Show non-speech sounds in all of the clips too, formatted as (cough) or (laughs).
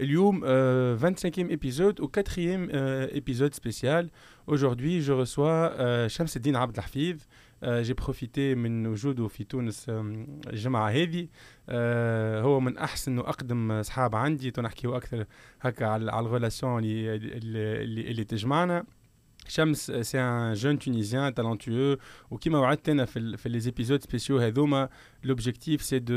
اليوم 25e épisode ou 4e épisode spécial. Aujourd'hui, je reçois شمس الدين عبد الحفيظ. j'ai profité من وجوده في تونس الجمعة هذه هو من أحسن وأقدم أصحاب عندي تنحكيو أكثر هكا على الريلاسيون اللي, اللي, اللي تجمعنا شمس سي ان جون تونيزيان تالونتوeux وكيما وعدت انا في في لي زيبيزود سبيسيو هذوما لوبجيكتيف سي دو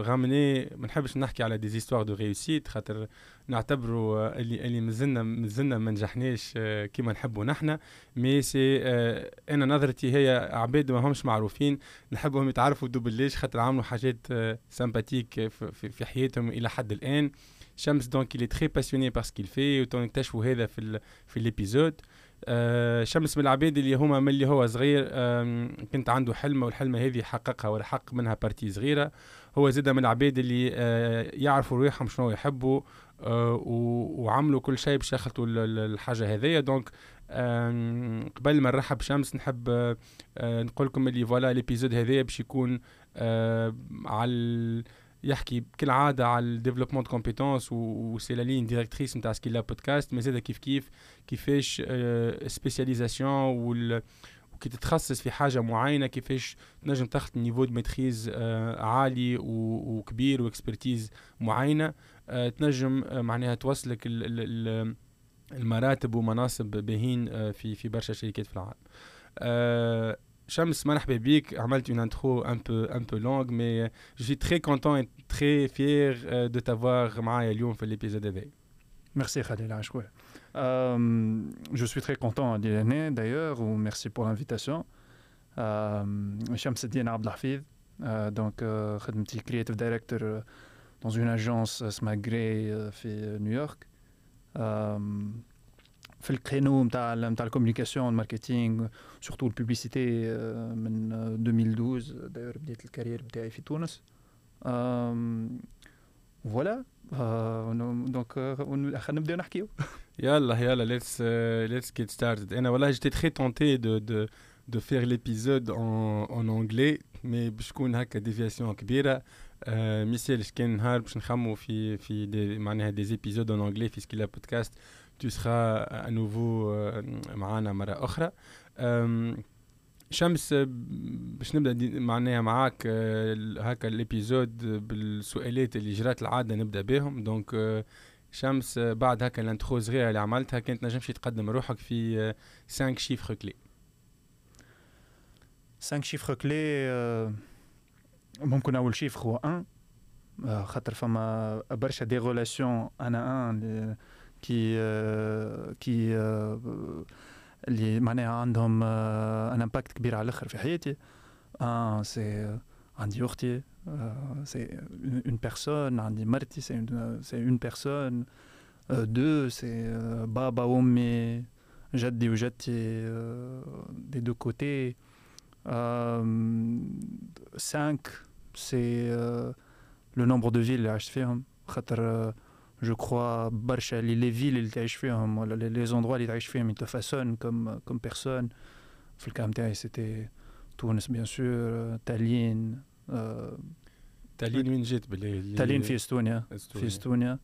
رامني ما نحبش نحكي على دي زيستوار دو ريوسيت خاطر نعتبروا اللي اللي مازلنا مازلنا ما نجحناش كيما نحبوا نحن مي سي انا نظرتي هي عباد ما همش معروفين نحبهم يتعرفوا دوبليش خاطر عملوا حاجات سامباتيك في, في حياتهم الى حد الان شمس دونك il est très passionné par ce qu'il fait وتنكتشفوا هذا في في ليبيزود آه شمس من العباد اللي هما من اللي هو صغير كنت عنده حلمة والحلمة هذه حققها ولا حقق منها بارتي صغيرة. هو زاد من العباد اللي آه يعرفوا روحهم شنو يحبوا آه وعملوا كل شيء باش يخلطوا الحاجة هذيا. دونك قبل ما نرحب شمس نحب نقول لكم اللي فوالا ليبيزود هذايا باش يكون على يحكي كل عاده على الديفلوبمون دو كومبيتونس وسي لا لين ديريكتريس نتاع سكيلا بودكاست مي زاد كيف كيف كيفاش سبيسياليزاسيون وال وكي تتخصص في حاجة معينة كيفاش تنجم تاخذ نيفو دو ميتريز عالي وكبير واكسبرتيز معينة. تنجم معناها توصلك المراتب ومناصب باهين في في برشا شركات في العالم. Shams, Hamalt une intro un peu, un peu longue, mais euh, je suis très content et très fier euh, de t'avoir Maïa Lyon fait l'épisode d'avec. Merci Khalil Ashkoué. Euh, je suis très content hein, d'y d'ailleurs, ou merci pour l'invitation. Euh, Shams Sedine Abdelhafid, euh, donc euh, petit creative director dans une agence Smagré fait New York. في الكرينو نتاع نتاع الكوميونيكاسيون الماركتينغ سورتو البوبليسيتي من 2012 داير بديت الكارير بتاعي في تونس فوالا دونك خلينا نبداو نحكيو يلا يلا ليتس ليتس جيت ستارتد انا والله جيتي تري تونتي دو دو de faire l'épisode en, en anglais mais باش تكون هكا ديفياسيون كبيره آه مثال كان نهار باش نخمو في في دي معناها دي زيبيزود en anglais في سكيلا بودكاست Tu seras à nouveau معنا مرة أخرى. شمس باش نبدأ معناها معاك هكا الإبيزود بالسؤالات اللي جرات العادة نبدأ بهم. دونك شمس بعد هكا الانترو صغيره اللي عملتها كانت نجمش تقدم روحك في 5 شيفر كلي 5 شيفر كلي ممكن أول شيفر هو 1 خاطر فما برشا دي ريلاسيون أنا 1 qui qui اللي معناها عندهم ان امباكت كبير على الاخر في حياتي ان سي عندي اختي سي اون بيرسون عندي مرتي سي سي اون بيرسون دو سي بابا وامي جدي وجدتي دي دو كوتي 5 سي لو نومبر دو فيل اللي عشت فيهم خاطر je crois برشا اللي لي فيل اللي تعيش فيهم ولا لي زوندروا اللي تعيش فيهم te façonnent comme comme personne في الكلام تاعي سيتي تونس بيان سور تالين تالين وين جيت باللي تالين في استونيا في استونيا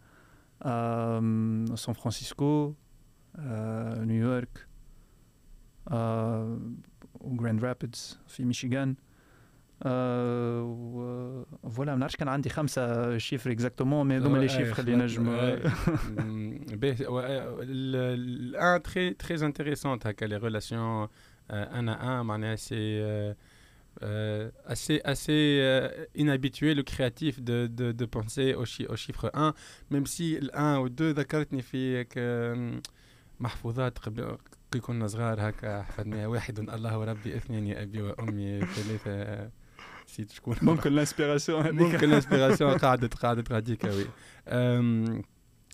سان فرانسيسكو نيويورك وجراند رابيدز في ميشيغان فوالا ما نعرفش كان عندي خمسه شيفر اكزاكتومون مي هذوما لي شيفر اللي نجموا الان تري تري انتريسون هكا لي ريلاسيون ان ان معناها سي assez, assez euh, inhabituel ou créatif de, de, de penser au, chi au chiffre 1, même si le 1 ou 2 ذكرتني في محفوظات قبل كنا صغار هكا حفظناها واحد الله وربي اثنين يا ابي وامي ثلاثه نسيت شكون ممكن الانسبيراسيون ممكن (laughs) الانسبيراسيون قعدت قعدت غاديك وي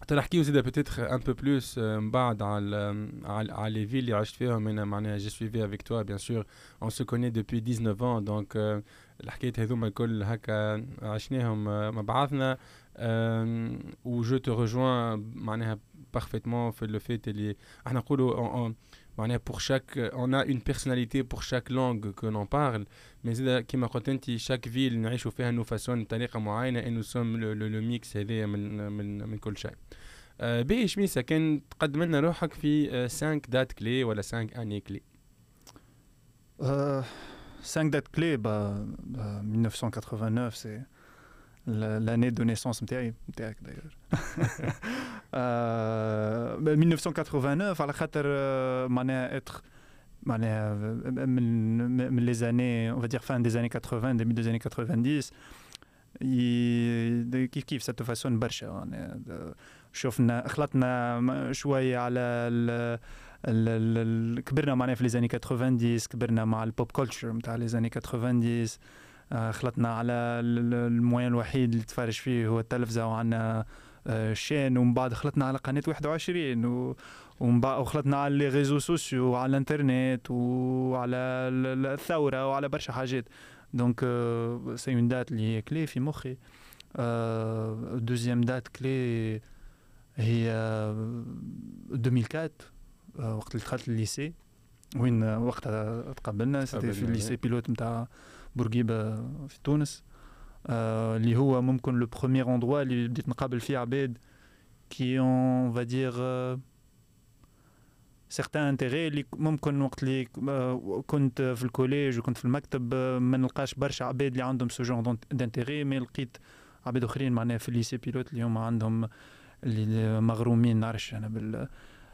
تحكيو زيد peut-être un peu plus من بعد على على على les villes اللي عشت فيهم انا معناها j'ai suivi avec toi bien sûr on se connaît depuis 19 ans donc الحكايات هذوما الكل هكا عشناهم مع بعضنا و جو te rejoins معناها parfaitement في le fait اللي احنا نقولوا pour chaque on a une personnalité pour chaque langue que l'on parle mais زاد كيما قلت انت chaque ville نعيشوا فيها nous façon بطريقه معينه et nous sommes le, le, le mix هذايا من من من كل شيء euh, باهي شميسه كان تقدم لنا روحك في 5 دات كلي ولا 5 اني كلي 5 دات كلي bah, 1989 c'est l'année de naissance نتاعي نتاعك d'ailleurs (laughs) 1989 على خاطر معناها être معناها من من les années on va dire fin des années 80 début des années 90 كيف كيف ستو فاسون برشا شفنا خلطنا شويه على ال ال كبرنا معناها في لي زاني 90 كبرنا مع البوب كولتشر نتاع لي زاني 90 خلطنا على الموين الوحيد اللي تفرج فيه هو التلفزة وعندنا شين ومن بعد خلطنا على قناة 21 و وخلطنا على لي ريزو سوسيو وعلى الانترنت وعلى الثورة وعلى برشا حاجات. دونك سي اون دات اللي هي كلي في مخي. دوزيام دات كلي هي 2004 وقت اللي دخلت الليسي وين وقتها تقابلنا سيتي في الليسي بيلوت نتاع بورقيبة في تونس اللي هو ممكن لو بروميير اندروا اللي بديت نقابل فيه عباد كي اون فا دير سيغتان انتيغي اللي ممكن وقت اللي كنت في الكوليج وكنت في المكتب ما نلقاش برشا عباد اللي عندهم سو جونغ دانتيغي مي لقيت عباد أخرين معناها في الليسي بيلوت اللي هما عندهم اللي مغرومين نعرفش أنا بال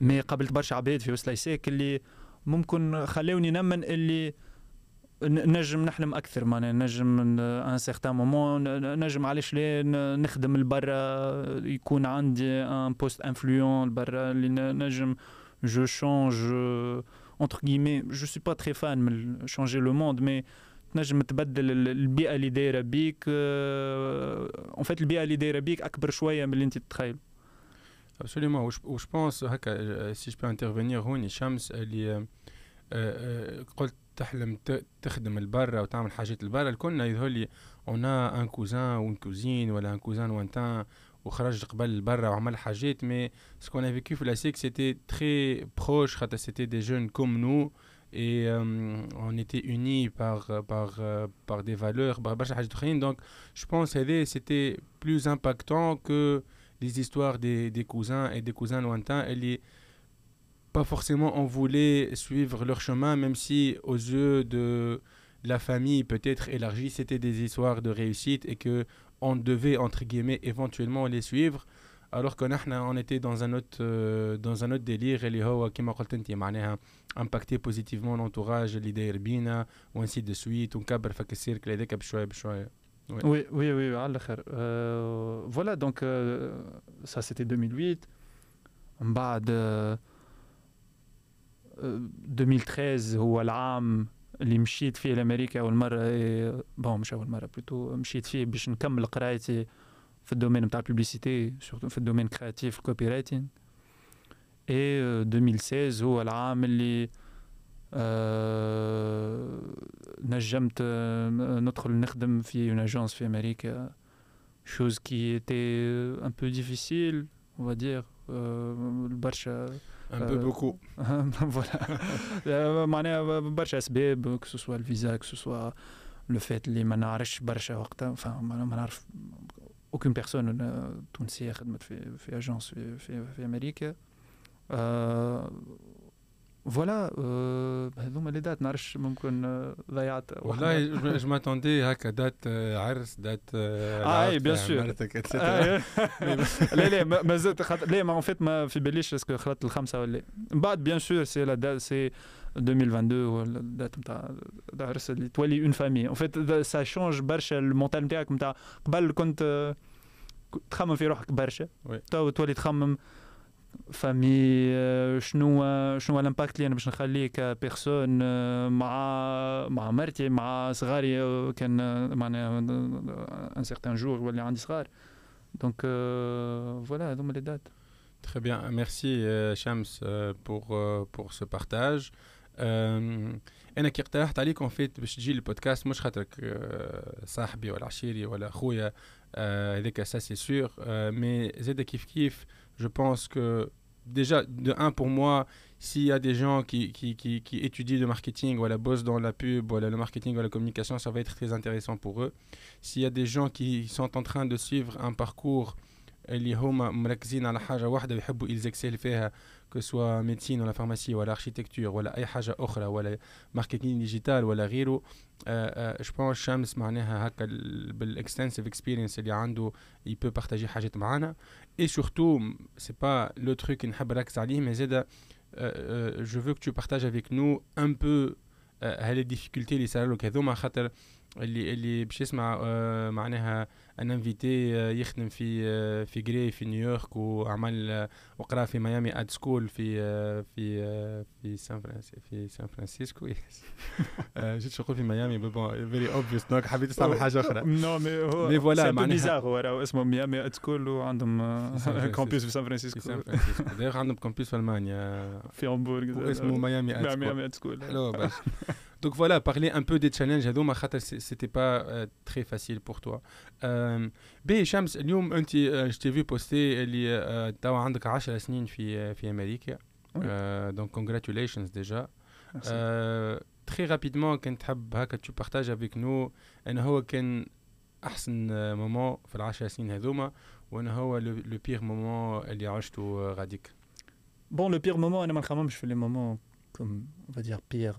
مي قابلت برشا عباد في وسط لايسيك اللي ممكن خلاوني نمن اللي نجم نحلم اكثر معناها نجم ان سيغتان مومون نجم علاش لا نخدم لبرا يكون عندي ان بوست انفلونس برا اللي نجم جو شونج entre guillemets je suis pas très fan de changer le monde mais تنجم تبدل البيئه اللي دايره بيك اون فيت البيئه اللي دايره بيك اكبر شويه من اللي انت تتخيل Absolument. Ou je pense, si je peux intervenir, هوني شمس اللي قلت تحلم تخدم البرا وتعمل حاجات البرا الكل يظهر لي اون ان كوزان ou une cousine ولا ان كوزان وانتان وخرج قبل برا وعمل حاجات مي سكون ا فيكو في لاسيك سيتي تري بروش خاطر سيتي دي جون كوم نو et euh, on était unis par, par, par des valeurs, par donc je pense que c'était plus impactant que les histoires des, des cousins et des cousins lointains. Et pas forcément on voulait suivre leur chemin, même si aux yeux de la famille peut-être élargie, c'était des histoires de réussite et que on devait entre guillemets éventuellement les suivre. alors que نحن on était dans un autre euh, dans un autre délire اللي هو كما قلت انت معناها امباكتي بوزيتيفمون لونتوراج اللي داير بينا وانسي دو سويت ونكبر فك السيركل هذاك بشويه بشويه Oui, oui, oui, على الاخر. Euh, voilà, donc euh, ça c'était 2008. من بعد euh, 2013 هو العام اللي مشيت فيه لامريكا اول مره بون مش اول مره بلوتو مشيت فيه باش نكمل قرايتي في الدومين نتاع البوبليسيتي سورتو في الدومين كرياتيف الكوبي رايتين اي 2016 هو العام اللي آه نجمت ندخل نخدم في اون اجونس في امريكا chose qui était un peu difficile on va dire برشا un peu beaucoup (laughs) voilà معناها برشا اسباب que ce soit الفيزا que ce soit le fait اللي ما نعرفش برشا وقتها enfin ما نعرف aucune personne تونسيه خدمت في في اجونس في في, في امريكا فوالا هذوما لي دات نعرفش ممكن ضيعت والله جو ماتوندي هكا دات عرس دات اه اي بيان سور لا لا ما زلت خاطر لا ما اون فيت ما في باليش اسكو خلطت الخمسه ولا من بعد بيان سور سي لا دات سي 2022 ولا الدات نتاع العرس اللي تولي اون فامي اون فيت سا شونج برشا المونتال نتاعك نتاع قبل كنت تخمم في روحك برشا تو تولي تخمم فامي شنو شنو الامباكت اللي انا باش نخليه كبيرسون مع مع مرتي مع صغاري كان معناها ان سيغتان جور واللي عندي صغار دونك فوالا هذوما لي دات Très bien, merci Shams pour, pour ce partage. انا كي اقترحت عليكم فيت باش تجي البودكاست مش خاطرك صاحبي ولا عشيري ولا خويا هذاك سا سي سور مي زاد كيف كيف je pense que déjà, de un, pour moi, s'il y a des gens qui, qui, étudient le marketing, voilà, bossent dans la pub, voilà, le marketing ou la communication, ça va être très intéressant pour eux. S'il y a des gens qui sont en train de suivre un parcours اللي هما مركزين على حاجة واحدة ويحبوا يلزكسيل فيها كو سوا ميديسين ولا فارماسي ولا اركيتكتور ولا أي حاجة أخرى ولا ماركتينغ ديجيتال ولا غيره جو بونس شمس معناها هكا بالاكستنسيف اكسبيرينس اللي عنده يبو بارتاجي حاجات معانا. اي سورتو سي با لو تروك نحب نركز عليه مي زاده جو فو كو تو بارتاج افيك نو ان بو هالي ديفيكولتي اللي صاروا هذوما خاطر اللي اللي باش يسمع معناها أن انفيتي يخدم في في جري في نيويورك وعمل وقرأ في ميامي اد سكول في في في سان فرانسيسكو في سان (laughs) (laughs) فرانسيسكو جيت نقول في ميامي بون فيري اوبفيس دونك حبيت استعمل حاجة أخرى. (laughs) نو مي هو مي فوالا معناها. بيزار هو اسمه ميامي اد سكول وعندهم كومبيوس في سان فرانسيسكو في سان فرانسيسكو دايوغ عندهم كومبيوس في ألمانيا. في هامبورغ اسمه ميامي اد سكول ميامي اد سكول حلو Donc voilà, parler un peu des challenges هذوما خاطر c'était pas euh, très facile pour toi. Euh, بي شمس اليوم انت je t'ai vu poster اللي uh, توا عندك 10 سنين في في امريكا. donc congratulations déjà. très rapidement كنت تحب هكا tu partages avec nous ان هو كان احسن مومون في العشر سنين هذوما وانا هو لو بير مومون اللي عشته غاديك. Bon, le pire moment, انا ما نخممش في لي مومون comme on va dire pire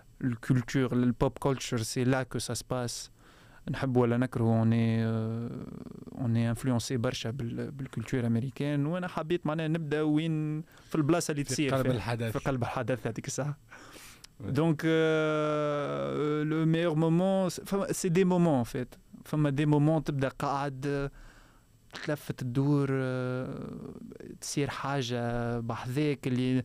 الكولتور البوب كولتشر سي لا كو سا سباس نحب ولا نكره اوني اوني انفلونسي برشا بالكولتور امريكان وانا حبيت معناها نبدا وين في البلاصه اللي تصير في قلب الحدث في قلب الحدث هذيك الساعه دونك لو ميور مومون سي دي مومون ان فيت فما دي مومون تبدا قاعد تلفت تدور تصير حاجه بحذاك اللي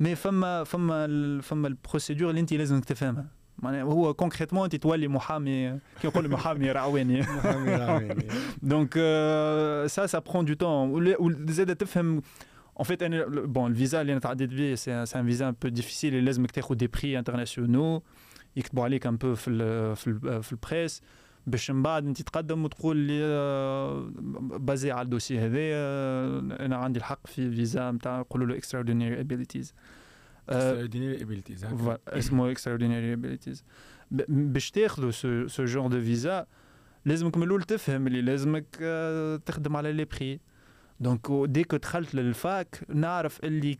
مي فما فما فما البروسيدور اللي انت لازم تفهمها معناها هو كونكريتمون انت تولي محامي كي نقول محامي رعواني محامي رعواني دونك سا سا برون دو طون وزاد تفهم En fait, bon, le visa اللي انا تعديت به c'est un visa un peu difficile اللي لازمك تاخذ des prix internationaux يكتبوا عليك ان بو في ال في ال في البريس باش من بعد انت تقدم وتقول لي بازي على الدوسي هذايا أنا عندي الحق في فيزا نتاع يقولوا له اكستراوردينري ابيليتيز abilities. voilà, اسمه abilities. ب- باش تاخذوا سو سو جور دو فيزا لازمك من الأول تفهم اللي لازمك آه، تخدم على لي بري دونك ديك دخلت للفاك نعرف اللي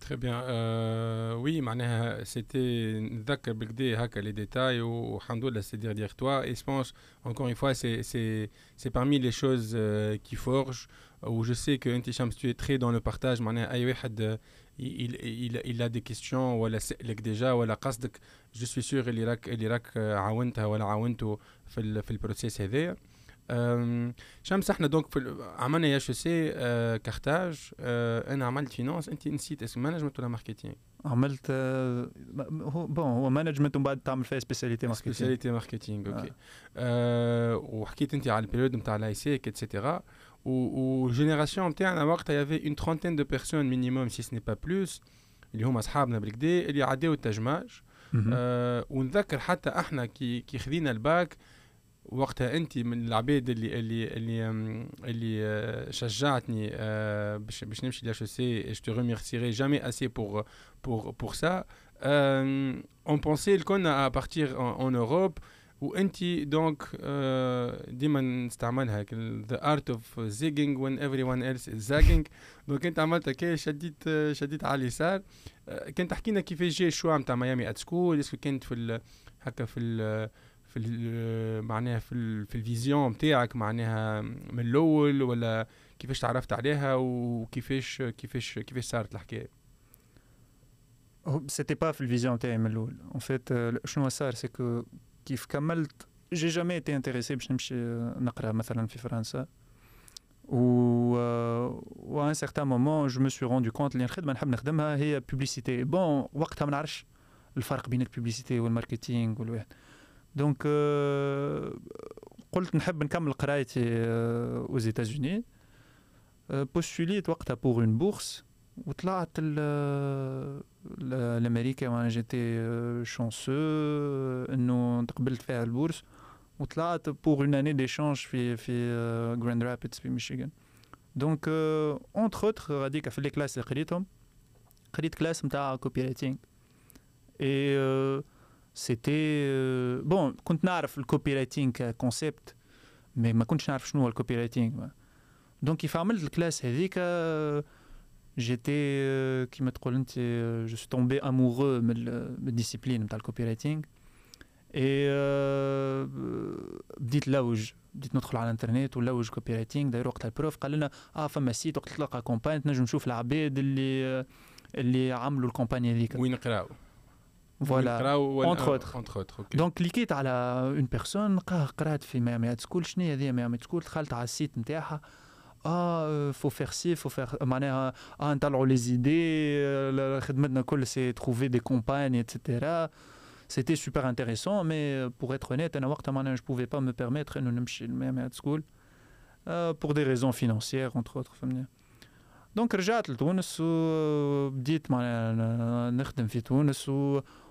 Très bien. Euh, oui, معناها c'était نتذكر بالكدا هكا les détails والحمد لله c'est derrière toi et je pense encore une fois c'est c'est c'est parmi les choses euh, qui forgent où je sais que انت شمس tu es très dans le partage معناها اي واحد euh, il il il a des questions ولا سألك ديجا ولا قصدك je suis sûr اللي راك اللي راك عاونتها ولا عاونته في ال في البروسيس هذايا أم، شمس إحنا دونك في عملنا يا شو سي كارتاج أه، أنا عملت فينانس أنت نسيت اسم مانجمنت ولا ماركتينغ عملت آه، هو بون هو مانجمنت ومن بعد تعمل فيها سبيسياليتي ماركتينغ سبيسياليتي ماركتينغ أوكي آه. وحكيت أنت على البيريود نتاع لايسيك اتسيتيرا وجينيراسيون نتاعنا وقتها يافي اون ترونتين دو بيرسون مينيموم سي سني با بلوس اللي هما أصحابنا بالكدا اللي عداو التجماج. آه ونذكر حتى إحنا كي كي خذينا الباك وقتها أنت من العباد اللي اللي اللي اللي آه، شجعتني آه، باش باش نمشي لاش سي جو ريميرسيري جامي اسي بور بور بور سا اون بونسي كنا بارتير اون اوروب وانت دونك ديما نستعملها ذا ارت اوف زيغينغ وين ايفري ون ايلس از دونك أنت عملت كي شديت آه، شديت على اليسار. كنت تحكي لنا كيفاش جاي الشوا نتاع ميامي أت سكول اسكو كانت في هكا في في ال معناها في ال في الفيزيون نتاعك معناها من الاول ولا كيفاش تعرفت عليها وكيفاش كيفاش كيفاش صارت الحكايه سيتي با في الفيزيون تاعي من الاول اون فيت شنو صار سي كو كيف كملت جي جامي ايتي انتريسي باش نمشي نقرا مثلا في فرنسا و و ان سيغتان مومون جو مو سوي روندو كونت اللي الخدمه نحب نخدمها هي بوبليسيتي بون وقتها ما نعرفش الفرق بين البوبليسيتي والماركتينغ والواحد دونك قلت نحب نكمل قرايتي aux États-Unis بوستوليت وقتها بور اون بورس وطلعت ال- ل- لامريكا وانا جيتي شونسو انه تقبلت فيها البورس وطلعت بور اون اني ديشانج في في جراند رابيدز في ميشيغان دونك اونتر اوتر غاديك في لي كلاس اللي قريتهم قريت كلاس نتاع كوبي رايتينغ اي سيتي بون كنت نعرف الكوبي رايتينغ كونسيبت مي ما كنتش نعرف شنو هو الكوبي رايتينغ دونك كيف عملت الكلاس هذيك آه، جيتي آه، كيما تقول انت جو سو تومبي امورو من ال- من الديسيبلين نتاع الكوبي رايتينغ اي آه، بديت لوج بديت ندخل على الانترنت ونلوج كوبي رايتينغ داير وقتها البروف قال لنا اه فما سيت وقت تلقى كومباني تنجم نشوف العباد اللي آه، اللي عملوا الكومباني هذيك وين نقراو فوالا نقراو entre autres. اونتر اوتر اوكي دونك كليكيت على اون بيرسون قرات في ميامي سكول شنو هي هذه ميامي سكول دخلت على السيت نتاعها اه فو فير سي فو فير معناها اه نطلعوا لي زيدي خدمتنا كل سي تروفي دي كومباني اتسيتيرا سيتي سوبر انتريسون مي بور اتر اونيت انا وقتها معناها جو بوفي با مو بيرميتر انه نمشي لميامي سكول بور دي ريزون فينانسيير اونتر اوتر فهمني دونك رجعت لتونس وبديت معناها نخدم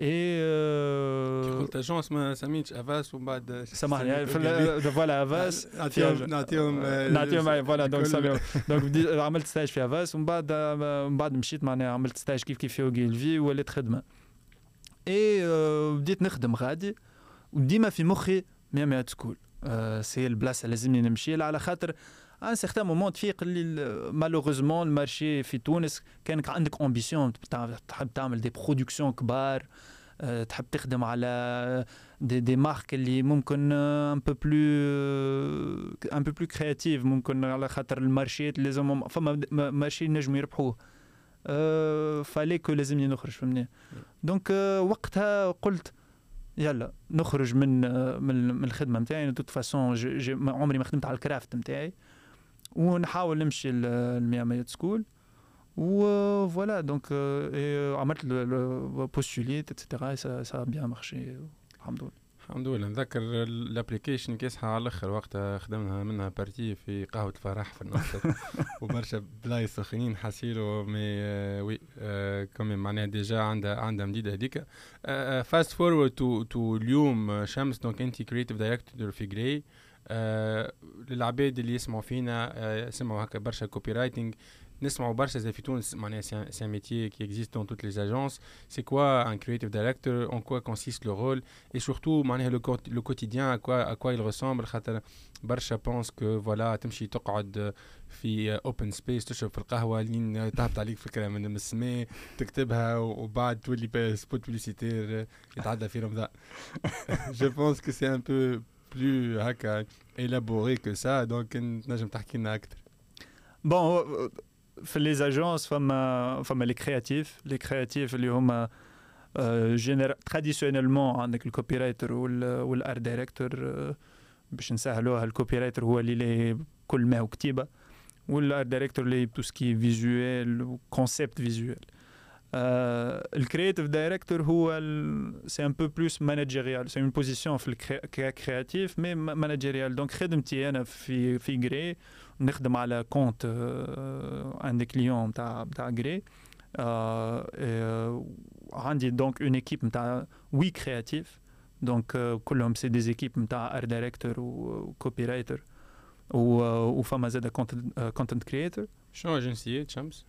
اي قلت اجونس ما سميتش افاس ومن بعد سامحني فوالا افاس نعطيهم نعطيهم نعطيهم فوالا دونك دونك عملت ستاج في افاس ومن بعد من بعد مشيت معناها عملت ستاج كيف كيف في اوغيلفي وليت خدمه اي بديت نخدم غادي وديما في مخي ميامي سكول سي البلاصه لازمني نمشي لها على خاطر ان سيغتان مومون تفيق اللي مالوغوزمون المارشي في تونس كانك عندك امبيسيون تحب تعمل دي برودكسيون كبار تحب تخدم على دي, دي مارك اللي ممكن ان بو بلو ان بو بلو كرياتيف ممكن على خاطر المارشيات لازم فما مارشي نجموا يربحوه. فالي كو لازمني نخرج فهمني. دونك وقتها قلت يلا نخرج من من, من الخدمة نتاعي دوت فاسون عمري ما خدمت على الكرافت نتاعي ونحاول نمشي المياميات سكول. فوالا دونك عملت بوستوليت اتسيتيرا سا بيان مارشي الحمد لله. الحمد لله. نذكر الابليكيشن كيسها على الأخر. وقتها خدمنا منها بارتي في قهوة الفرح في النصر (laughs) وبرشا بلايص سخنين حسيلو مي وي كومي معناها ديجا عندها عندها مديدة هذيك. فاست فورورد تو تو اليوم شمس. دونك انت كريتيف دايركتور في جراي للعباد اللي يسمعوا فينا يسمعوا هكا برشا كوبي رايتنج نسمعوا برشا زي في تونس معناها سي ان métier qui existe dans toutes les agences c'est quoi un creative director en quoi consiste le rôle et surtout معناها le, le quotidien à quoi à quoi il ressemble خاطر برشا pense que voilà تمشي تقعد في اوبن سبيس تشرب في القهوه لين تهبط عليك فكره من السماء تكتبها وبعد تولي سبوت بوليسيتير يتعدى في رمضان (laughs) je pense que c'est un peu plus هكا élaboré que ça donc نجم تحكي لنا اكثر Bon, في لي زاجونس فما فما لي كرياتيف لي كرياتيف اللي هما جينير تراديسيونيلمون عندك الكوبي رايتر والار دايركتور باش نسهلوها الكوبي رايتر هو اللي ليه كل ما هو كتيبه والار دايركتور اللي تو سكي فيزوال وكونسيبت فيزوال الكرياتيف دايركتور هو سي ان بو بلوس مانجيريال سي اون بوزيسيون في الكرياتيف مي مانجيريال دونك خدمتي انا في في جري نخدم على كونت ان دي كليون نتاع نتاع جري عندي دونك اون ايكيب نتاع وي كرياتيف دونك كلهم سي دي زيكيب نتاع ار دايركتور وكوبي رايتر وفما زاد كونتنت كريتور شنو جنسية شمس؟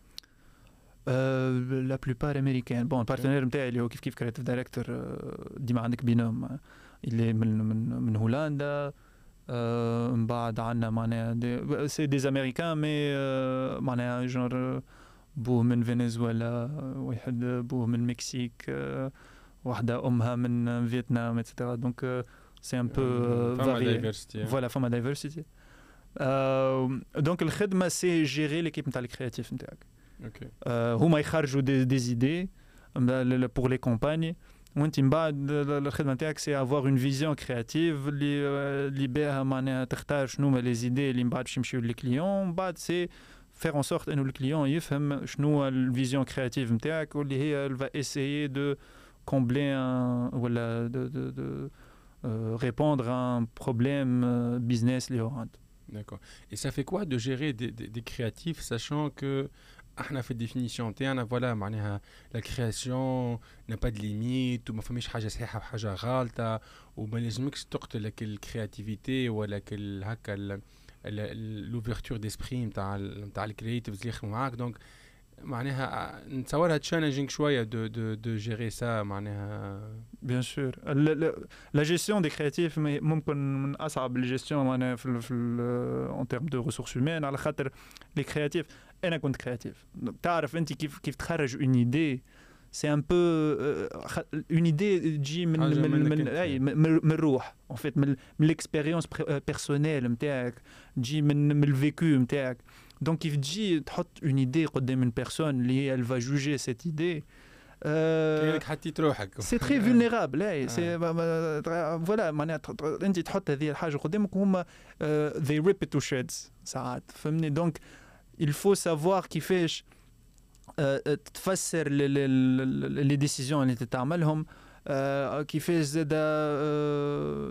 لا بلوبار امريكان بون البارتنير نتاعي اللي هو كيف كيف كريتيف دايركتور ديما عندك بينهم اللي من من من هولندا من بعد عندنا معناها سي دي امريكان مي معناها جونر بوه من فنزويلا واحد بوه من المكسيك واحدة أمها من فيتنام اتسيتيرا دونك سي ان بو فما دايفرسيتي فوالا فما دايفرسيتي دونك الخدمة سي جيري ليكيب نتاع الكرياتيف نتاعك اوكي هما يخرجوا دي, دي زيدي بور لي كومباني وانت من بعد الخدمه نتاعك سي افوار اون فيزيون كرياتيف اللي اللي بها معناها تختار شنو هما لي زيدي اللي من بعد باش يمشيو للكليون من بعد سي فير ان سورت انه الكليون يفهم شنو الفيزيون كرياتيف نتاعك واللي هي elle va essayer de combler un ولا de, de, de euh, répondre à un problème euh, business اللي هو عنده D'accord. Et ça fait quoi de gérer des, des, des créatifs, sachant que إحنا في الديفينيسيون تاعنا فوالا معناها لا كرياسيون نا با دو ليميت وما فماش حاجة صحيحة وحاجة غالطة وما لازمكش تقتلك الكرياتيفيتي ولا هكا لوفرتور ديسبري نتاع نتاع الكرياتيفز اللي يخدموا معاك. دونك معناها نتصورها تشالنجينغ شوية دو دو دو جيري سا معناها. بيان سور لا جيستيون دي كرياتيف ممكن من أصعب الجيستيون معناها في في اون تيرم دو ريسورس هيومان على خاطر لي كرياتيف انا كنت كرياتيف تعرف انت كيف كيف تخرج اون ايدي سي ان بو اون ايدي تجي من من من اي من الروح ان فيت من ليكسبيريونس بيرسونيل نتاعك تجي من من الفيكو نتاعك دونك كيف تجي تحط اون ايدي قدام اون بيرسون اللي هي الفا جوجي سيت ايدي كانك حطيت روحك سي تري (laughs) فولنيرابل اي سي فوالا معناها انت تحط هذه الحاجه قدامك وهما ذي ريب تو شيدز ساعات فهمني دونك il faut savoir كيفاش تفسر لي ديسيزيون اللي تتعملهم كيفاش زاد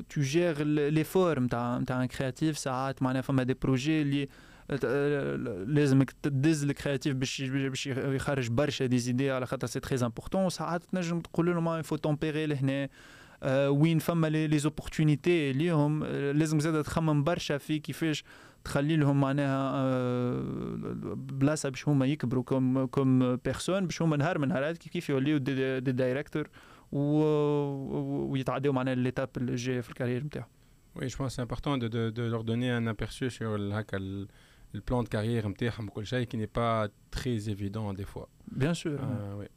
تو جير لي فور نتاع نتاع ان كرياتيف ساعات معناها فما دي بروجي اللي لازمك تدز الكرياتيف باش باش يخرج برشا دي زيدي على خاطر سي تري امبورطون ساعات تنجم تقول لهم يفو تومبيري لهنا وين فما لي زوبورتونيتي ليهم لازم زاد تخمم برشا في كيفاش تخلي لهم معناها بلاصه باش هما يكبروا كوم كوم بيرسون باش هما نهار من نهارات كيف يوليو دي, دي دايركتور ويتعداو معناها ليتاب اللي جايه في الكارير نتاعهم Oui, je pense que c'est important de, de, de leur donner un aperçu sur le, le, le plan de carrière qui n'est pas très évident des fois. Bien sûr. Euh, oui.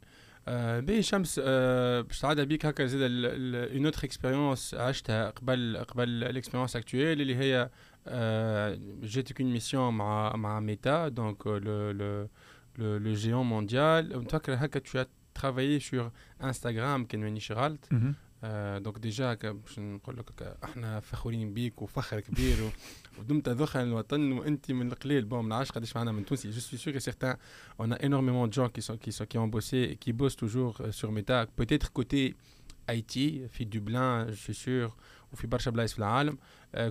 باهي شمس باش تعدى بيك هكا زاد اون اوتر اكسبيريونس عشتها قبل قبل الاكسبيريونس اكتويل اللي هي جيتك اون ميسيون مع مع ميتا دونك لو لو le, géant mondial. Tu as travaillé sur Instagram, كان مانيش غلط. دونك ديجا باش نقول لك احنا فخورين بيك وفخر كبير ودمت ذخر الوطن وانت من القليل بون ما نعرفش قداش معنا من تونسي جو سوي سور que certains on a énormément de gens qui sont qui sont qui ont bossé et qui bossent toujours sur Meta peut-être côté IT في Dublin je suis sûr وفي برشا بلايص في العالم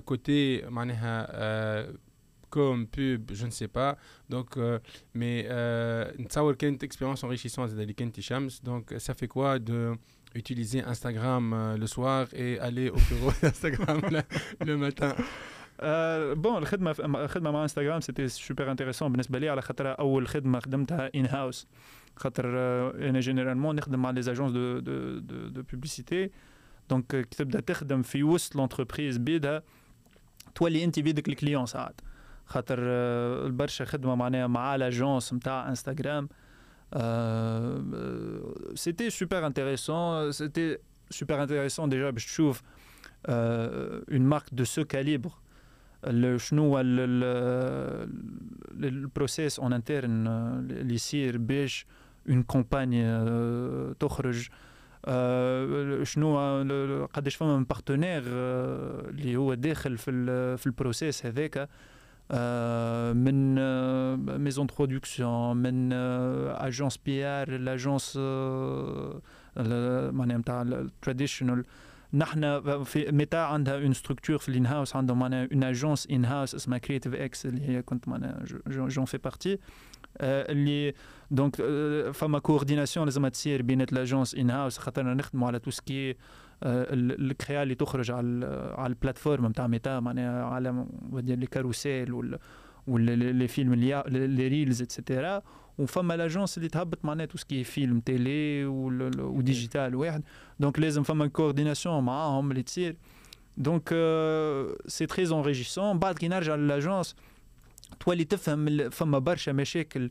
côté معناها comme pub, je ne sais pas. Donc, euh, mais euh, une expérience enrichissante de Shams. Donc, ça fait quoi de utiliser Instagram euh, le soir et aller au bureau (laughs) d'Instagram le, matin euh, bon, الخدمة مع انستغرام سيتي سوبر انتريسون بالنسبة لي على خاطر أول خدمة خدمتها ان هاوس خاطر أنا جينيرالمون نخدم مع لي اجونس دو دو دو دو بوبليسيتي دونك كي تبدا تخدم في وسط لونتربريز بيدها تولي انت بيدك الكليون ساعات خاطر برشا خدمه معناها مع لاجونس نتاع انستغرام سيتي سوبر انتريسون سيتي سوبر انتريسون ديجا باش تشوف اون مارك دو سو كاليبر شنو هو البروسيس اون انترن اللي يصير باش اون كومباني تخرج شنو قداش فما من بارتنير اللي هو داخل في في البروسيس هذاك من ميزون دو برودكسيون من اجونس بي ار الاجونس معناها نتاع التراديشنال نحن في متى عندها اون ستركتور في الان هاوس عندهم معناها اون اجونس ان هاوس اسمها كريتيف اكس اللي هي كنت معناها جون في بارتي اللي دونك فما كورديناسيون لازم تصير بين لاجونس ان هاوس خاطرنا نخدموا على تو سكي الكريا اللي تخرج على على البلاتفورم نتاع ميتا معناها على لي كاروسيل ولا ولا لي فيلم لي ريلز اتسيتيرا وفما لاجونس اللي تهبط معناها تو سكي فيلم تيلي وديجيتال واحد دونك لازم فما كورديناسيون معاهم اللي تصير دونك سي تري انريجيسون بعد كي نرجع للاجونس تولي تفهم فما برشا مشاكل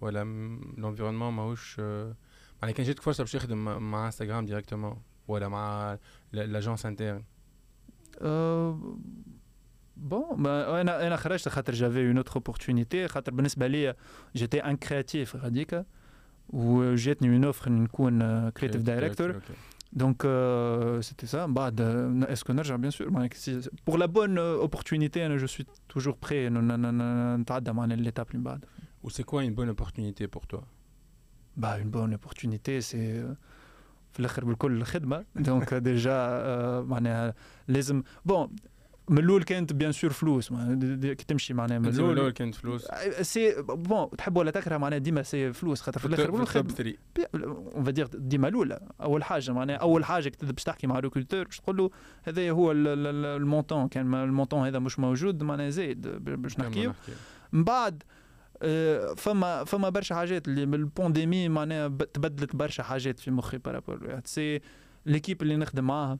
ولا لونفيرونمون ماهوش معناها كان جاتك فرصه باش تخدم مع انستغرام ديريكتومون ولا مع لاجونس انترن بون انا انا خرجت خاطر جافي اون اوتر اوبورتونيتي خاطر بالنسبه لي جيتي ان كرياتيف غاديك وجاتني اون اوفر نكون كرياتيف دايركتور دونك سيتي سا بعد اسكو نرجع بيان سور بور لا بون اوبورتونيتي انا جو سوي توجور بري نتعدى معنا ليتاب من بعد و سي كوا اون بون اوبورتونيتي بور توا با اون بون اوبورتونيتي سي في الاخر بالكل الخدمه دونك ديجا معناها لازم بون من الأول كانت بيان سور فلوس كي تمشي معناها من الأول كانت فلوس. سي بون تحب ولا تكره معناها ديما سي فلوس خاطر في الآخر الخدمة. اون فادير ديما الأولى أول حاجة معناها أول حاجة كي باش تحكي مع ريكولتور باش تقول له هذا هو المونطون كان المونطون هذا مش موجود معناها زايد باش نحكيو. من بعد فما فما برشا حاجات اللي من البانديمي معناها تبدلت برشا حاجات في مخي بارابور سي ليكيب اللي نخدم معاها.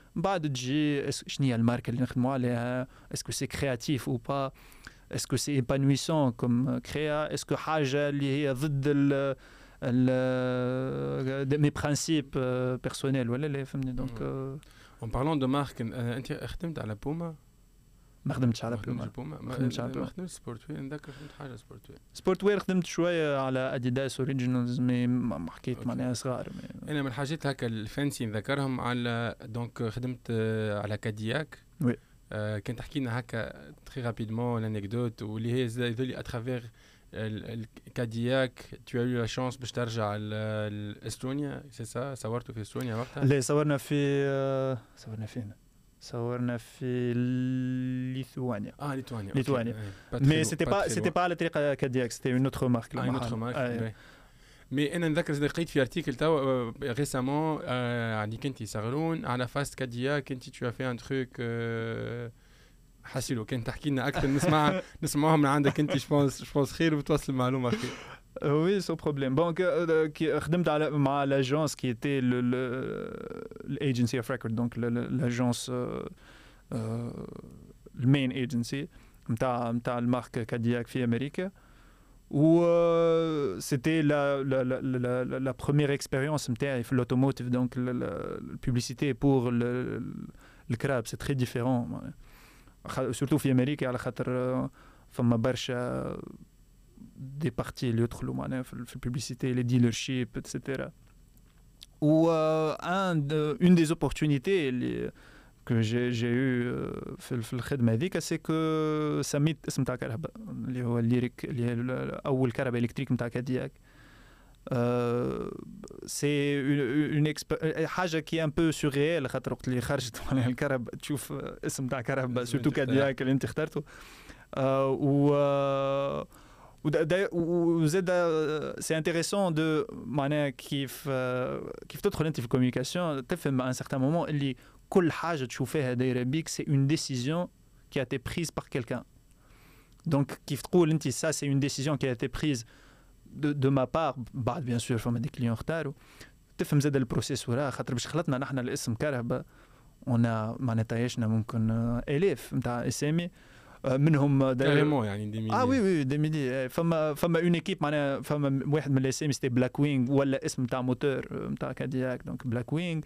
بعد تجي شنو هي الماركه اللي نخدموا عليها اسكو سي كرياتيف او با اسكو سي ايبانويسون كوم كريا اسكو حاجه اللي هي ضد ال ال مي برانسيب بيرسونيل ولا لا فهمني دونك اون بارلون دو مارك انت خدمت على بوما ما خدمتش على ما بوما ما خدمتش على ما بوما. خدمتش سبورت وير نذكر خدمت حاجة سبورت وير سبورت وير خدمت شوية على اديداس اوريجينالز مي ما ما حكيت. معناها صغار أنا من الحاجات هكا الفانسي نذكرهم على دونك خدمت آه، على كادياك وي. آه كان تحكي لنا هكا تري رابيدمون لانكدوت واللي هي زي- ذولي اترافير الكادياك تو يو لا شانس باش ترجع لاستونيا سي سا صورتوا في استونيا وقتها؟ اللي صورنا في آه، صورنا فين؟ صورنا في ليثوانيا آه ليتوانيا ليتوانيا. مي سيتي با سيتي با على طريقه كادياك سيتي اون اوتر مارك آه نوتخ مارك مي أنا نذكر لقيت في ارتيكل توا ريسامون عليك انت صغرون على فاست كادياك انت تو في ان تروك حاسيلو كان تحكي لنا أكثر نسمع (laughs) نسمعوها من عندك انت جوبونس جوبونس خير وتوصل المعلومه خير. وي سو بروبليم بون كي خدمت على مع لاجونس كي تي الايجنسي اوف ريكورد دونك لاجونس المين ايجنسي نتاع نتاع المارك كادياك في امريكا و سيتي لا لا لا لا لا بروميير اكسبيريونس نتاعي في الاوتوموتيف دونك البوبليسيتي بور الكراب سي تري ديفيرون سورتو في امريكا على خاطر آه، فما برشا دي بارتي اللي يدخلوا معناها في في البوبليسيتي لي ديلر شيب اتسيتيرا و ان اون دي اوبورتونيتي اللي que j'ai j'ai eu euh, في في الخدمه هذيك سي كو سميت اسم تاع كرهبه اللي هو الليريك اللي هي ال- اول كهرباء الكتريك نتاع كادياك سي اون حاجه كي ان بو سوريال خاطر وقت اللي خرجت (laughs) معناها الكهرباء تشوف اسم تاع كهرباء اسم سورتو أنت اخترته. كادياك اللي انت اخترته آه، و آه، ودا- دا- وزاد سي انتريسون دو معناها كيف آه، كيف تدخل انت في الكوميونيكاسيون تفهم ان سارتان مومون اللي كل حاجه تشوفها دايره بيك سي اون ديسيزيون كي a été prise par quelqu'un دونك كيف تقول انت سا سي اون ديسيزيون كي a été prise de, de ma part بعد بيان سور فما دي كليون اختاروا تفهم زاد البروسيس وراها خاطر باش خلطنا نحن الاسم كرهبه ونا معناتها تعيشنا ممكن آه، الاف نتاع اسامي آه، منهم داير- كاريمون يعني دي آه وي وي دي ميدي فما فما اون ايكيب معناها فما واحد من الاسامي سيتي بلاك وينغ ولا اسم تاع موتور نتاع كادياك دونك بلاك وينغ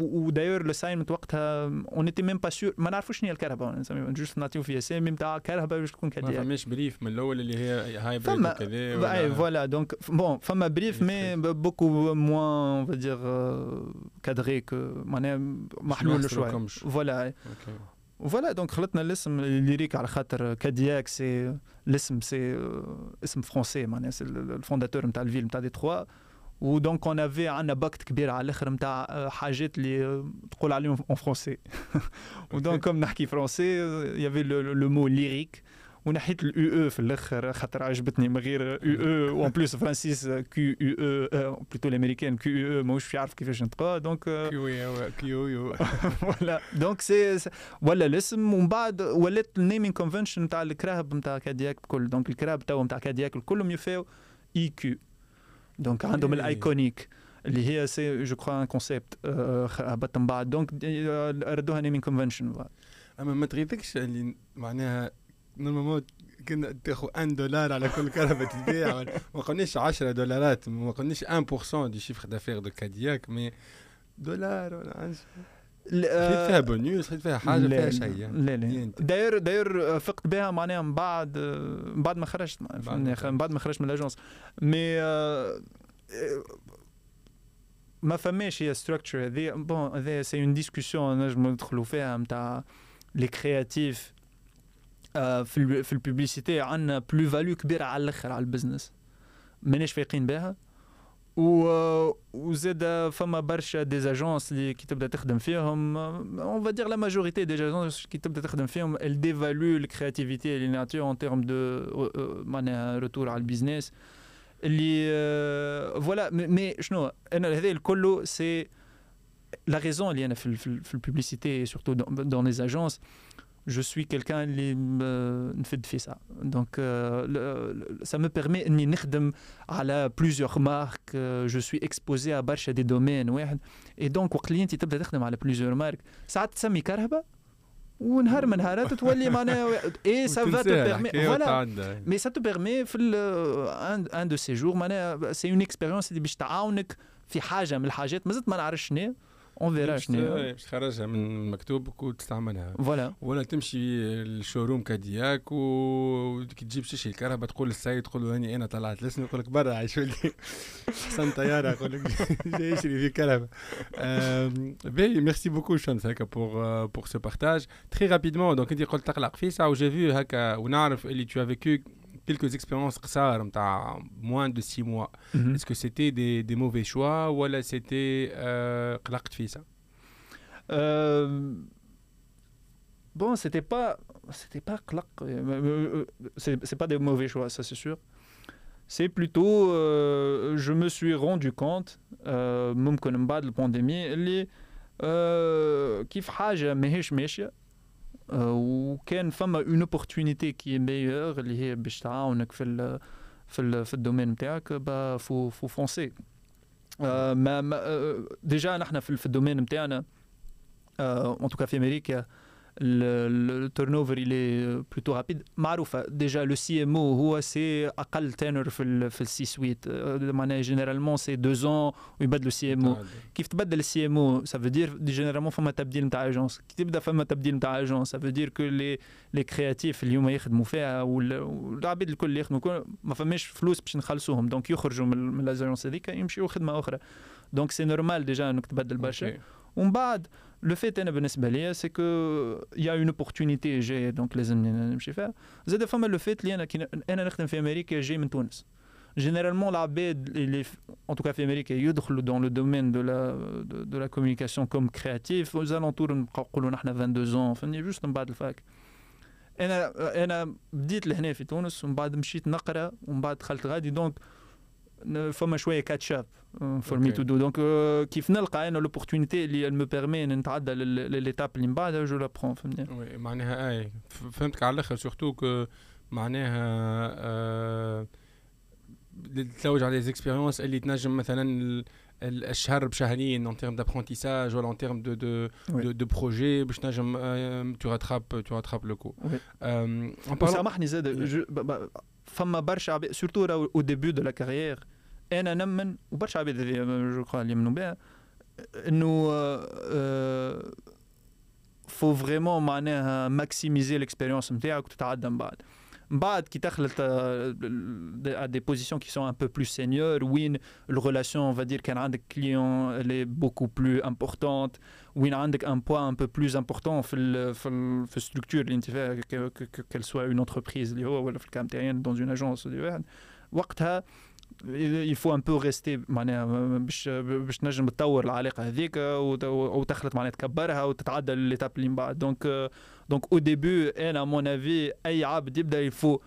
وداير لو ساين وقتها اون ايتي ميم با سور ما نعرفوش شنو هي الكهرباء جوست نعطيو فيها اسامي نتاع كهرباء باش تكون ما كادياك فماش بريف من الأول اللي هي هايبريد فما وكذا اي فوالا دونك بون فما بريف مي بوكو موان اون فادير كادري كو معناها محلول شوية. فوالا. فوالا دونك خلطنا الاسم الليريك على خاطر كادياك سي الاسم سي آه، اسم فرونسي معناها سي الفونداتور نتاع الفيل نتاع دي تخوا ودونك اون افي عندنا باكت كبير على الاخر نتاع آه، حاجات اللي آه، تقول عليهم اون فرونسي (laughs) ودونك كوم نحكي فرونسي يافي لو مو ليريك ونحيت الاو أو في الآخر خاطر عجبتني من غير أو أو وان بلوس فرانسيس كيو أو أو بلوتو الامريكان كيو أو ماهوش يعرف كيفاش نطقها دونك كيو يو كيو يو فوالا دونك سي ولا الاسم ومن بعد ولات النيمينغ كونفنشن نتاع الكراهب نتاع كادياك الكل. دونك الكراهب توا نتاع كادياك كلهم يفاو اي كيو دونك عندهم. الايكونيك اللي هي سي جو كخوا ان كونسيبت هبط من بعد. دونك آه، ردوها نيمينغ كونفنشن أما ما تغيظكش اللي معناها نورمالمون كنا تاخذ 1 دولار على كل كهرباء تبيع ولا- ما قلناش 10 دولارات ما قلناش 1% دي شيفر دافير دو كادياك مي دولار ولا عشرة. خديت فيها بونيوس خديت فيها حاجه فيها شيء يعني. لا لا دي انت. داير داير فقت بها معناها من بعد آه، من بعد ما خرجت بعد فهمني، ما خ- من بعد ما خرجت من الاجونس مي آه، آه، ما فماش هي ستراكشر هذه بون هذا سي اون ديسكسيون نجمو ندخلوا فيها نتاع لي كرياتيف في ال في البوبليسيتي عندنا بلو فاليو كبيره على الاخر على البزنس ماناش فايقين بها و وزاد فما برشا دي زاجونس اللي كي تبدا تخدم فيهم اون فا دير لا ماجوريتي دي زاجونس كي تبدا تخدم فيهم ال ديفالو الكرياتيفيتي اللي نعطيو ان تيرم دو معناها روتور على البيزنس اللي فوالا مي شنو انا هذا الكل سي لا ريزون اللي انا في ال- في, ال- في البوبليسيتي سورتو دون لي اجونس جو سوي كيلكان اللي م- نفد في سا دونك سا مو بيرمي اني نخدم على بليزيور مارك جو سوي اكسبوزي ا برشا دي دومين واحد اي دونك وقت اللي انت تبدا تخدم على بليزيور مارك ساعات تسمي كرهبه ونهار من نهارات تولي معناها اي سا فا تو وتنساها بيرمي الحكاية فوالا وتعدى. مي سا تو بيرمي في ال- ان دو سي جور معناها سي اون اكسبيريونس اللي باش تعاونك في حاجه من الحاجات مازلت ما نعرفش شنو اون فيرا شنو باش تخرجها من المكتوب وتستعملها. فوالا ولا تمشي الشوروم كادياك وكي تجيب تشري الكهرباء تقول للسيد تقول له هاني أنا طلعت الاسم يقول لك برا عايش ولدي. (laughs) حسن طيارة يقول لك (laughs) جاي يشري في كهرباء. باهي ميرسي بوكو شمس هكا بور بور سو بارتاج تري رابيدمون دونك أنت قلت تقلق فيسع وجي في هكا ونعرف اللي as vécu. quelques expériences قصار نتاع moins de 6 mois est-ce que c'était des, des mauvais choix ولا c'était euh, قلقت فيسع Euh, bon, c'était pas, c'était pas clac. euh, C'est c'est pas des mauvais choix, ça c'est sûr. C'est plutôt, euh, je me suis rendu compte, euh, ممكن من بعد البانديمي اللي euh, كيف حاجة ماهيش ماشية euh, وكان فما اون opportunité qui est meilleure اللي هي باش تعاونك في ال في ال في الدومين نتاعك با فو فو فونسي آه ما ما آه ديجا نحن في, في الدومين نتاعنا euh, en tout cas في امريكا le turnover il est plutôt rapide معروفة déjà le CMO هو سي أقل تنر في ال في السي سويت معناها جينيرالمون سي دو زون ويبدلوا سي ام او كيف تبدل السي ام او سا فو دير جينيرالمون فما تبديل نتاع اجونس كي تبدا فما تبديل نتاع اجونس سا فو دير كو لي لي كرياتيف اليوم يخدموا فيها والعباد الكل اللي يخدموا ما فماش فلوس باش نخلصوهم دونك يخرجوا من الاجونس هذيك يمشيوا خدمه اخرى دونك سي نورمال ديجا انك تبدل برشا ومن بعد لو فيت انا بالنسبه ليا سي كو يا اون اوبورتونيتي جايه دونك لازمني نمشي فيها زاد فما لو فيت اللي انا كي انا نخدم في امريكا جاي من تونس généralement العباد اللي en tout cas في امريكا يدخلوا dans le domaine de la de, de la communication comme créatif aux alentours نقولوا نحن 22 ans فهمني جوست من بعد الفاك انا انا بديت لهنا في تونس ومن بعد مشيت نقرا ومن بعد دخلت غادي دونك فما شويه كاتش اب فور مي تو دو دونك كيف نلقى انا لوبورتونيتي اللي مي بيرمي نتعدى ليتاب اللي من بعدها جو لا برون فهمني وي معناها اي فهمتك على الاخر سورتو كو معناها آه تلوج على زيكسبيريونس اللي تنجم مثلا الشهر بشهرين ان تيرم دابرونتيساج ولا ان تيرم دو دو دو, دو بروجي باش تنجم تو راتراب تو راتراب لو كو سامحني زاد فما برشا عباد سورتو او ديبي دو لا كارير انا نمن وبرشا عباد جو كخوا اللي يمنوا بها انه فو فريمون معناها ماكسيميزي الاكسبيريونس نتاعك وتتعدى من بعد من بعد كي دخلت à des positions qui sont un peu plus seniors وين الريلاسيون on va dire كان عندك كليون اللي beaucoup plus importante وين عندك un poids un peu plus important في ال في ال في الستركتور اللي انت فيها qu'elle soit une entreprise اللي هو ولا في الكلام تاعي dans une agence اللي واحد وقتها faut un peu rester معناها باش باش تنجم تطور العلاقة هذيك وتخلط معناها تكبرها وتتعدى ليتاب اللي من بعد. دونك دونك أو ديبي أنا مون افي أي عبد يبدأ يفو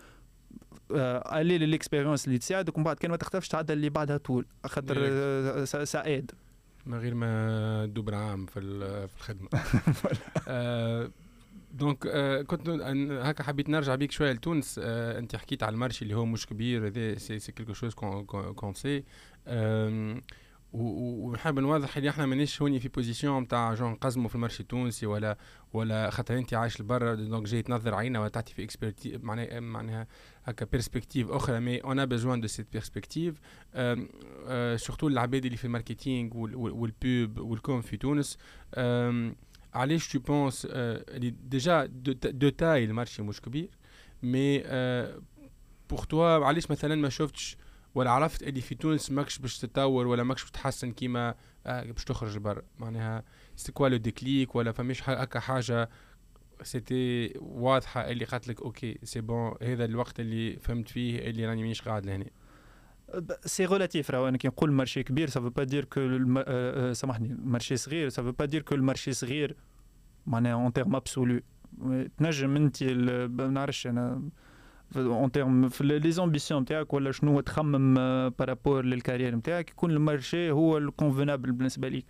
الي للاكسبيريونس اللي تساعدك ومن بعد كان ما تختفش تعدى اللي بعدها طول خاطر ساعد من غير ما تدوب عام في الخدمة. (laughs) دونك آه كنت هكا حبيت نرجع بيك شوية لتونس. آه أنت حكيت على المارشي اللي هو مش كبير هذا سي سي كيلكو شوز كون سي ونحب نوضح اللي إحنا مانيش هوني في بوزيسيون نتاع جون نقزموا في المارشي التونسي ولا ولا خاطر أنت عايش لبرا. دونك جاي تنظر علينا ولا تعطي في اكسبيرتي معناها معناها هكا بيرسبكتيف أخرى مي اون ا بيزوان دو سيت بيرسبكتيف سورتو العباد اللي في الماركتينغ والبوب والكوم في تونس. علاش تو بونس اللي ديجا دو تاي المارشي مش كبير مي بور توا علاش مثلا ما شفتش ولا عرفت اللي في تونس ماكش باش تتطور ولا ماكش باش تحسن كيما باش تخرج برا معناها سي كوا لو ديكليك ولا فماش هكا حاجة سيتي واضحه اللي قالت لك أوكي سي بون هذا الوقت اللي فهمت فيه اللي راني مانيش قاعد لهنا سي ريلاتيف راهو أنا كي نقول مارشي كبير سافو با دير كو سامحني المارشي صغير سافو با دير كو المارشي صغير معناها اون تيرم ابسولو تنجم انت ما نعرفش أنا اون تيرم في لي زامبيسيون نتاعك ولا شنو تخمم بارابور للكارير نتاعك يكون المارشي هو الكونفينابل بالنسبة ليك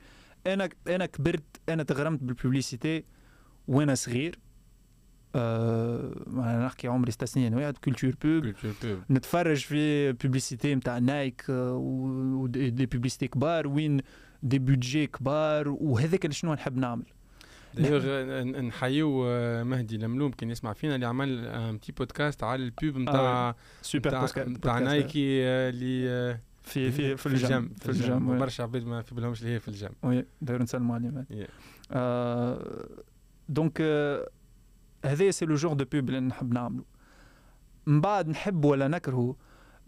أنا أنا كبرت أنا تغرمت بالبوبليسيتي وأنا صغير أه نحكي عمري ست سنين واحد كولتور بوب نتفرج في بوبليسيتي نتاع نايك ودي بوبليسيتي كبار وين دي بودجي كبار وهذاك شنو نحب نعمل نحيو مهدي لملوم كان يسمع فينا اللي عمل ان بتي بودكاست على البوب نتاع سوبر نتاع نايكي اللي في في في الجام في الجام برشا عباد ما في بالهمش اللي هي في الجام وي داير نسلموا عليهم دونك هذا سي لو جور دو بوب اللي نحب نعملو. من بعد نحب ولا نكرهه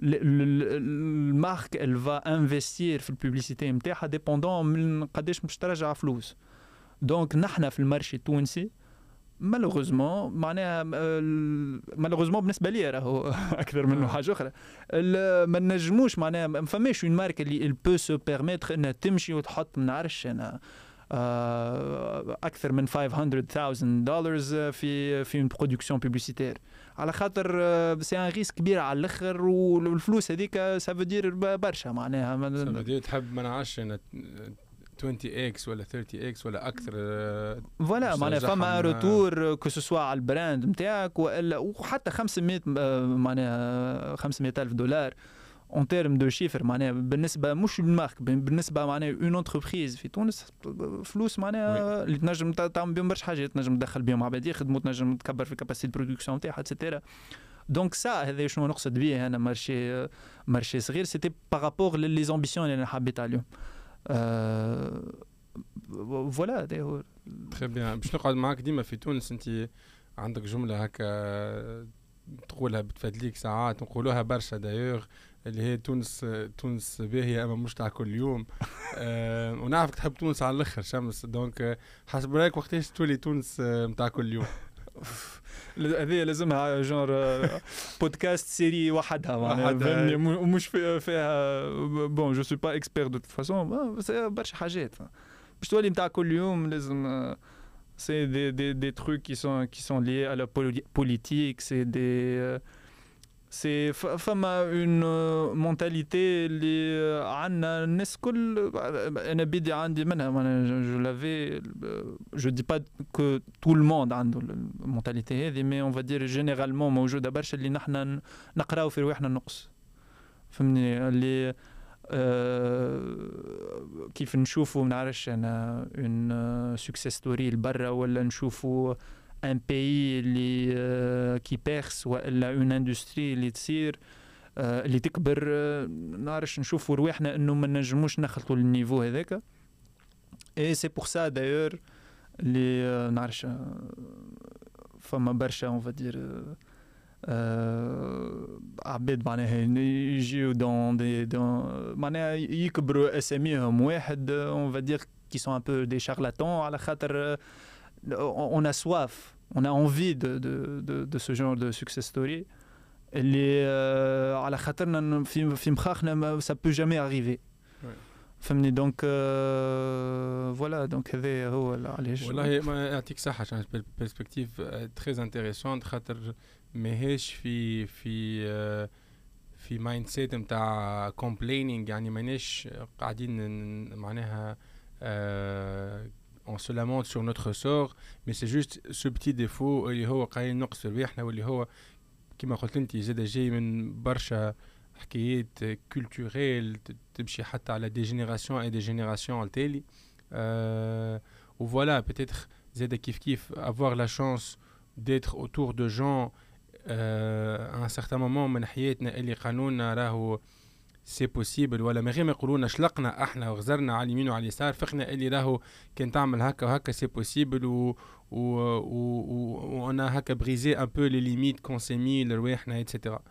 المارك ال فا انفستير في البوبليسيتي نتاعها ديبوندون من قداش باش ترجع فلوس. دونك نحنا في المارشي التونسي مالوغوزمون معناها مالوغوزمون بالنسبة لي راهو (laughs) أكثر منه حاجة أخرى. ما نجموش معناها ما فماش اون مارك اللي بو سو بيرميتر إنها تمشي وتحط ما نعرفش أنا أكثر من 500000 دولار في في اون برودكسيون بوبليسيتير على خاطر سي ان ريسك كبير على الأخر والفلوس هذيك سافو برشا معناها. تحب ما نعرفش 20 إكس ولا 30 إكس ولا أكثر فوالا معناها فما روتور كو سوا على البراند نتاعك وإلا وحتى 500 معناها 500 ألف دولار. اون تيرم دو شيفر معناها بالنسبة مش المارك بالنسبة معناها اون انتربريز في تونس فلوس معناها اللي تنجم تعمل بهم برشا حاجات تنجم تدخل بهم عباد يخدموا تنجم تكبر في كاباسيتي برودكسيون نتاعها اتسيتيرا دونك سا هذا شنو نقصد به أنا مارشي مارشي صغير سيتي بارابور لي زامبيسيون اللي أنا حبيت عليهم. فوالا هذا هو تخي بيان باش نقعد معاك ديما في تونس أنت عندك جملة هكا تقولها بتفادليك ساعات نقولوها برشا دايوغ اللي هي تونس تونس باهيه اما مش تاع كل يوم أه ونعرفك تحب تونس على الاخر شمس دونك حسب رايك وقتاش تولي تونس نتاع كل يوم (laughs) (laughs) هذه لازمها جونر بودكاست سيري وحدها معناها مش فيها بون جو سو با اكسبير دو فاسون برشا حاجات باش تولي نتاع كل يوم لازم c'est des, des, des trucs qui sont, qui sont liés à la politique, c'est des, سي فما اون مونتاليتي اللي عندنا الناس كل أنا بيدي عندي منها أنا جو لافي جو دي با كو تو الموند عنده المونتاليتي هذه مي اون فادير جينيرالمون موجوده برشا اللي نحنا نقراو في رواحنا النقص فهمني اللي كيف نشوفوا ما نعرفش أنا اون سكسيس ستوري لبرا ولا نشوفوا ان بيي اللي كي بيرس والا اون اندستري اللي تصير اللي تكبر نعرفش نشوفوا رواحنا انه ما نجموش نخلطوا للنيفو هذاك اي سي بور سا دايور اللي نعرفش فما برشا اون فادير عباد معناها يجيو دون دي دون معناها يكبروا اساميهم واحد اون فادير كي سون ان بو دي شارلاتون على خاطر on a soif, on a envie de, de, de, de ce genre de success story. اللي على خاطرنا في في مخاخنا ça peut jamais arriver فهمني دونك فوالا دونك هذا هو علاش والله ما يعطيك صحه عشان بيرسبكتيف تري انتريسونت خاطر ماهيش في في في مايند سيت نتاع كومبلينينغ يعني ماناش قاعدين معناها on se lamente sur notre sort mais c'est juste ce petit défaut اللي هو قايل نقص ربيحنا واللي هو كما قلت انت زاد جاي من برشا حكايات كولتوريل تمشي حتى على دي جينيراسيون اي دي جينيراسيون التالي أه وفوالا بتيتر زاد كيف كيف avoir la chance d'être autour de gens euh, à un certain moment من حياتنا اللي قانوننا راهو سي بوسيبل ولا من غير ما يقولوا لنا شلقنا احنا وغزرنا على اليمين وعلى اليسار فقنا اللي راهو كان تعمل هكا وهكا سي بوسيبل و و و وانا هكا بريزي ان بو لي ليميت كون سي مي لرواحنا ايتترا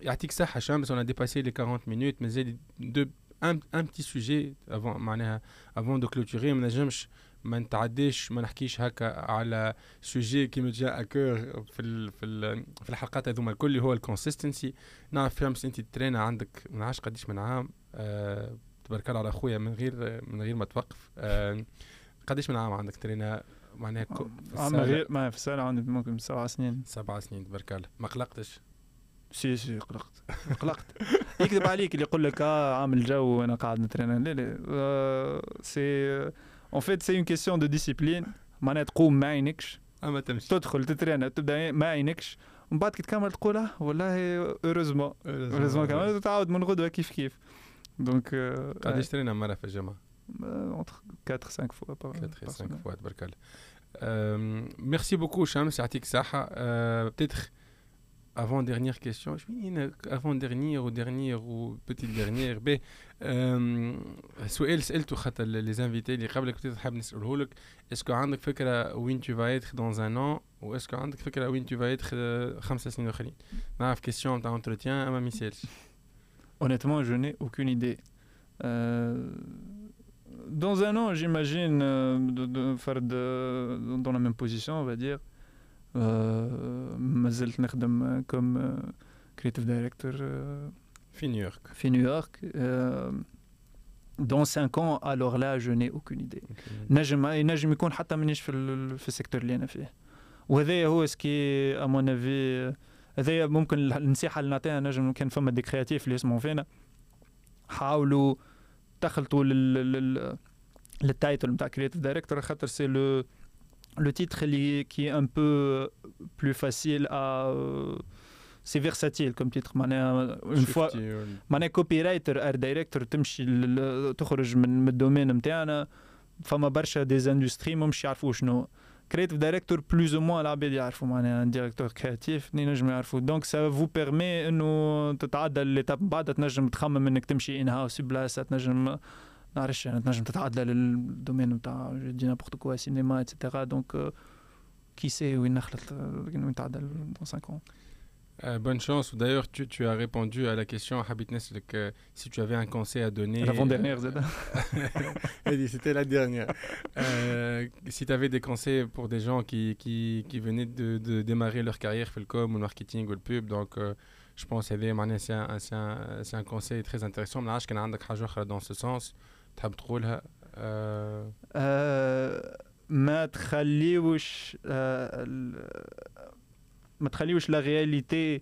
يعطيك صحه شمس انا ديباسي لي 40 مينوت مازال دو ان ان بتي سوجي افون معناها افون دو كلوتوري ما نجمش ما نتعداش ما نحكيش هكا على سوجي كي مجا اكور في ال في ال في الحلقات هذوما الكل اللي هو الكونسيستنسي نعرف فهمت أنت ترينا عندك ما نعرفش قديش من عام. أه تبارك الله على خويا من غير من غير ما توقف. أه قديش من عام عندك ترينا؟ معناها عام غير ما في السنة عندي ممكن سبع سنين. سبع سنين تبارك الله. ما قلقتش؟ سي سي قلقت. قلقت. يكذب عليك اللي يقول لك آه عامل جو وأنا قاعد نترينا. لا لا. آه سي En fait, c'est une question de discipline. معناها تقوم ما عينكش اما تمشي تدخل تترينا تبدا ما عينكش ومن بعد كي تكمل تقول اه والله اوروزمون اوروزمون كمان تعاود من غدوه كيف كيف دونك قداش ترينا مره في الجامعه؟ entre 4 5 fois par 4 5 fois تبارك الله ميرسي بوكو شمس يعطيك الصحه بتيتر avant dernière question avant dernière ou dernière ou petite dernière ب سؤال سالته خاطر les invités اللي قبلك كنت حاب نساله لك اسكو عندك فكره وين tu vas être dans un an ou est-ce que عندك فكره وين tu vas être خمس سنين اخرين نعرف كيستيون تاع entretien اما ما يسالش Honnêtement, je n'ai aucune idée. Euh, dans un an, j'imagine euh, de, de faire de, dans la même position, on va dire. ما زلت نخدم كوم كريتيف دايركتور في نيويورك. في نيويورك. دون 5 ans alors là je n'ai aucune idée. نجم نجم يكون حتى مانيش في في السيكتور اللي أنا فيه. وهذا هو سكي ا مون افي هذا ممكن النصيحة اللي نعطيها نجم كان فما دي كرياتيف اللي يسمعوا فينا. حاولوا تخلطوا لل للتايتل نتاع كرياتيف دايركتور خاطر سي لو le titre qui est un peu plus facile à. Euh, c'est versatile comme titre. Une fois. معناها copywriter art director تمشي تخرج من الدومين نتاعنا فما برشا دي اندستري مش يعرفوا شنو كريتيف دايركتور بلوز او موان العباد يعرفوا معناها ديريكتور كرياتيف ينجم يعرفوا دونك سا فو بيرمي انه تتعدى ليتاب من بعد تنجم تخمم انك تمشي ان هاوس بلاصه تنجم نعرفش يعني تنجم تتعدى للدومين نتاع دي نابورت كوا سينما اتسيتيرا دونك كي سي وين نخلط وين تعدى دون 5 ans Euh, bonne chance. D'ailleurs, tu, tu, as répondu à la question à Habitness que si tu avais un conseil à donner. L'avant-dernière, euh, C'était (laughs) la dernière. Euh, si tu avais des conseils pour des gens qui, qui, qui venaient de, de, démarrer leur carrière, le com ou le marketing ou le pub, donc euh, je pense que c'est un, un, un, conseil très intéressant. Mais là, je connais dans ce sens. تحب تقولها؟ أه أه ما تخليوش أه ما تخليوش لا رياليتي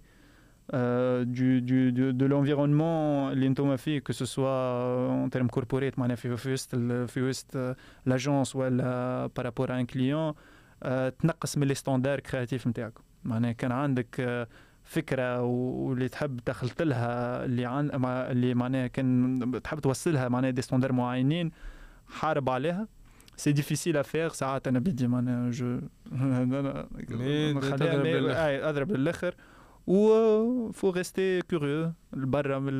du, du, de, de اللي أنتم فيه ce soit en termes corporate معناها في وسط في وسط لاجونس ولا بارابور ان كليون تنقص من لي ستاندار كرياتيف نتاعكم معناها كان عندك فكرة واللي تحب دخلت لها اللي عن اللي معناها كان تحب توصلها معناها دي ستاندر معينين حارب عليها. سي ديفيسيل افير ساعات أنا بدي معناها جو أضرب للاخر و فو ريستي كوريو برا من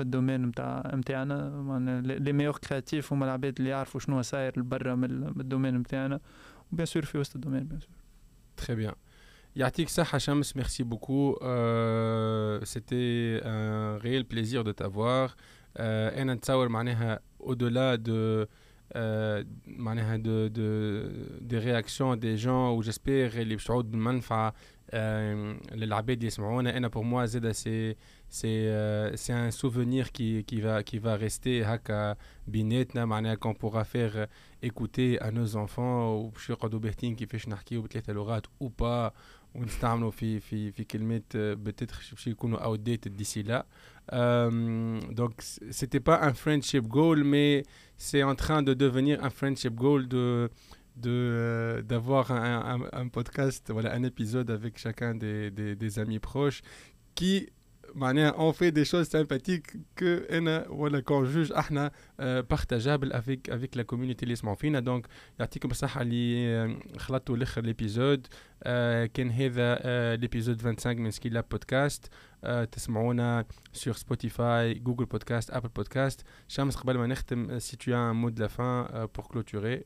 الدومين نتاع نتاعنا لي ميور كرياتيف هما العباد اللي يعرفوا شنو صاير برا من الدومين نتاعنا وبيان سور في وسط الدومين بيان سور تري بيان Yatik Hachams, merci beaucoup. Euh, C'était un réel plaisir de t'avoir. Euh, au-delà de, euh, de, de, des réactions des gens, où j'espère les للعباد يسمعونا انا pour moi زاد c'est c'est c'est un souvenir qui qui va qui va rester هكا بيناتنا معناها qu'on pourra faire écouter à nos enfants وباش يقعدوا باهتين كيفاش نحكيو بثلاثه لغات ou pas ونستعملوا في في في كلمات بتتر باش يكونوا اوت ديتد ديسي لا donc c'était pas un friendship goal mais c'est en train de devenir un friendship goal de de d'avoir un, un, un, podcast voilà un épisode avec chacun des, des, des amis proches qui on fait des choses sympathiques que voilà qu'on juge احنا partageable avec avec la communauté اللي يسمعوا فينا donc يعطيكم الصحة اللي خلطتوا الاخر الابيزود كان هذا الابيزود 25 من سكيل بودكاست تسمعونا sur Spotify, Google Podcast, Apple Podcast. شمس قبل ما نختم si tu as un mot de la fin pour clôturer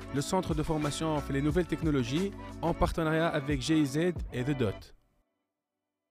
le centre de formation fait les nouvelles technologies en partenariat avec GIZ et The Dot.